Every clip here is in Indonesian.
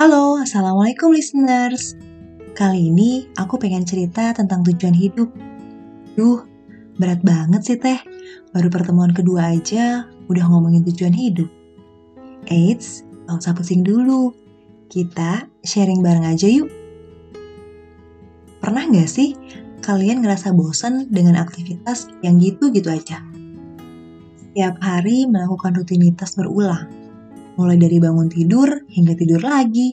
Halo, Assalamualaikum listeners. Kali ini aku pengen cerita tentang tujuan hidup. Duh, berat banget sih teh. Baru pertemuan kedua aja udah ngomongin tujuan hidup. Eits, gak usah pusing dulu. Kita sharing bareng aja yuk. Pernah gak sih kalian ngerasa bosan dengan aktivitas yang gitu-gitu aja? Setiap hari melakukan rutinitas berulang mulai dari bangun tidur hingga tidur lagi.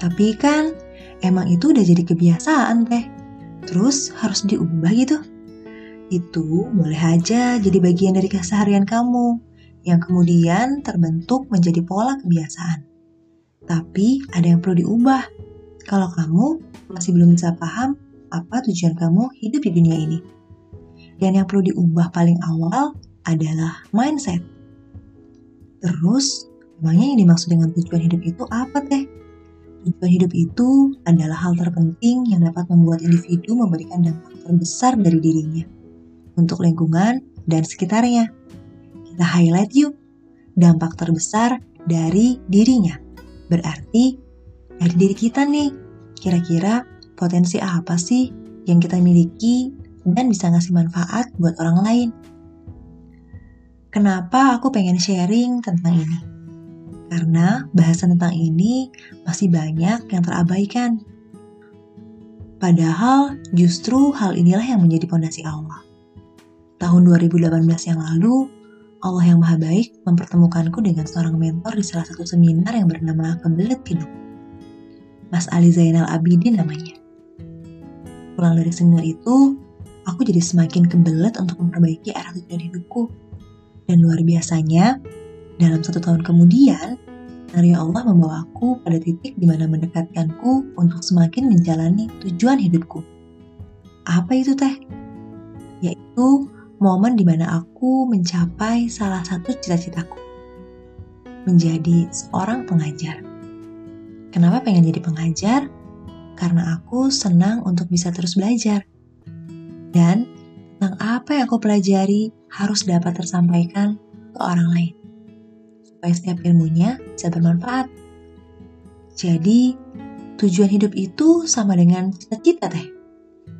Tapi kan, emang itu udah jadi kebiasaan teh. Terus harus diubah gitu. Itu boleh aja jadi bagian dari keseharian kamu, yang kemudian terbentuk menjadi pola kebiasaan. Tapi ada yang perlu diubah. Kalau kamu masih belum bisa paham apa tujuan kamu hidup di dunia ini. Dan yang perlu diubah paling awal adalah mindset. Terus, Emangnya yang dimaksud dengan tujuan hidup itu apa teh? Tujuan hidup itu adalah hal terpenting yang dapat membuat individu memberikan dampak terbesar dari dirinya untuk lingkungan dan sekitarnya. Kita highlight yuk, dampak terbesar dari dirinya. Berarti dari diri kita nih, kira-kira potensi apa sih yang kita miliki dan bisa ngasih manfaat buat orang lain. Kenapa aku pengen sharing tentang ini? Karena bahasan tentang ini masih banyak yang terabaikan. Padahal justru hal inilah yang menjadi pondasi Allah. Tahun 2018 yang lalu, Allah yang Maha Baik mempertemukanku dengan seorang mentor di salah satu seminar yang bernama Kebelet Hidup. Mas Ali Zainal Abidin namanya. Pulang dari seminar itu, aku jadi semakin kebelet untuk memperbaiki arah tujuan hidupku. Dan luar biasanya, dalam satu tahun kemudian, Naria Allah membawaku pada titik di mana mendekatkanku untuk semakin menjalani tujuan hidupku. Apa itu teh? Yaitu momen di mana aku mencapai salah satu cita-citaku. Menjadi seorang pengajar. Kenapa pengen jadi pengajar? Karena aku senang untuk bisa terus belajar. Dan tentang apa yang aku pelajari harus dapat tersampaikan ke orang lain supaya setiap ilmunya bisa bermanfaat. Jadi, tujuan hidup itu sama dengan cita-cita teh?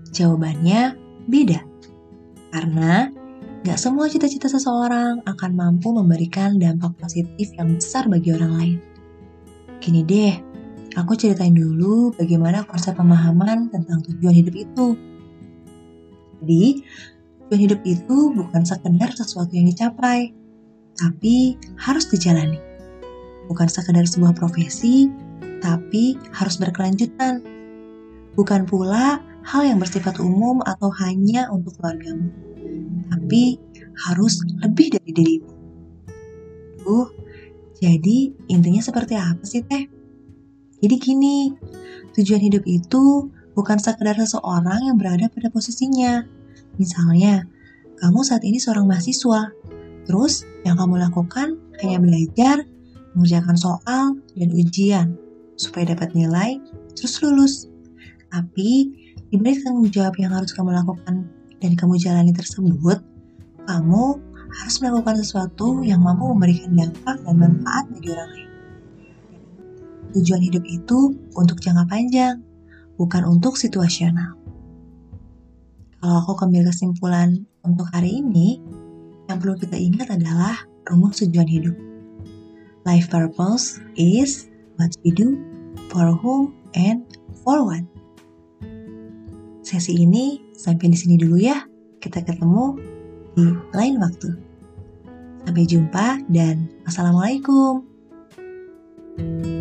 Jawabannya beda. Karena gak semua cita-cita seseorang akan mampu memberikan dampak positif yang besar bagi orang lain. Gini deh, aku ceritain dulu bagaimana konsep pemahaman tentang tujuan hidup itu. Jadi, tujuan hidup itu bukan sekedar sesuatu yang dicapai, tapi harus dijalani. Bukan sekadar sebuah profesi, tapi harus berkelanjutan. Bukan pula hal yang bersifat umum atau hanya untuk keluargamu, tapi harus lebih dari dirimu. Uh, jadi intinya seperti apa sih teh? Jadi gini, tujuan hidup itu bukan sekedar seseorang yang berada pada posisinya. Misalnya, kamu saat ini seorang mahasiswa, Terus, yang kamu lakukan hanya belajar, mengerjakan soal, dan ujian, supaya dapat nilai, terus lulus. Tapi, di tanggung jawab yang harus kamu lakukan dan kamu jalani tersebut, kamu harus melakukan sesuatu yang mampu memberikan dampak dan manfaat bagi orang lain. Tujuan hidup itu untuk jangka panjang, bukan untuk situasional. Kalau aku ambil kesimpulan untuk hari ini, yang perlu kita ingat adalah rumus tujuan hidup. Life purpose is what we do, for whom, and for what. Sesi ini sampai di sini dulu ya. Kita ketemu di lain waktu. Sampai jumpa dan assalamualaikum. thank you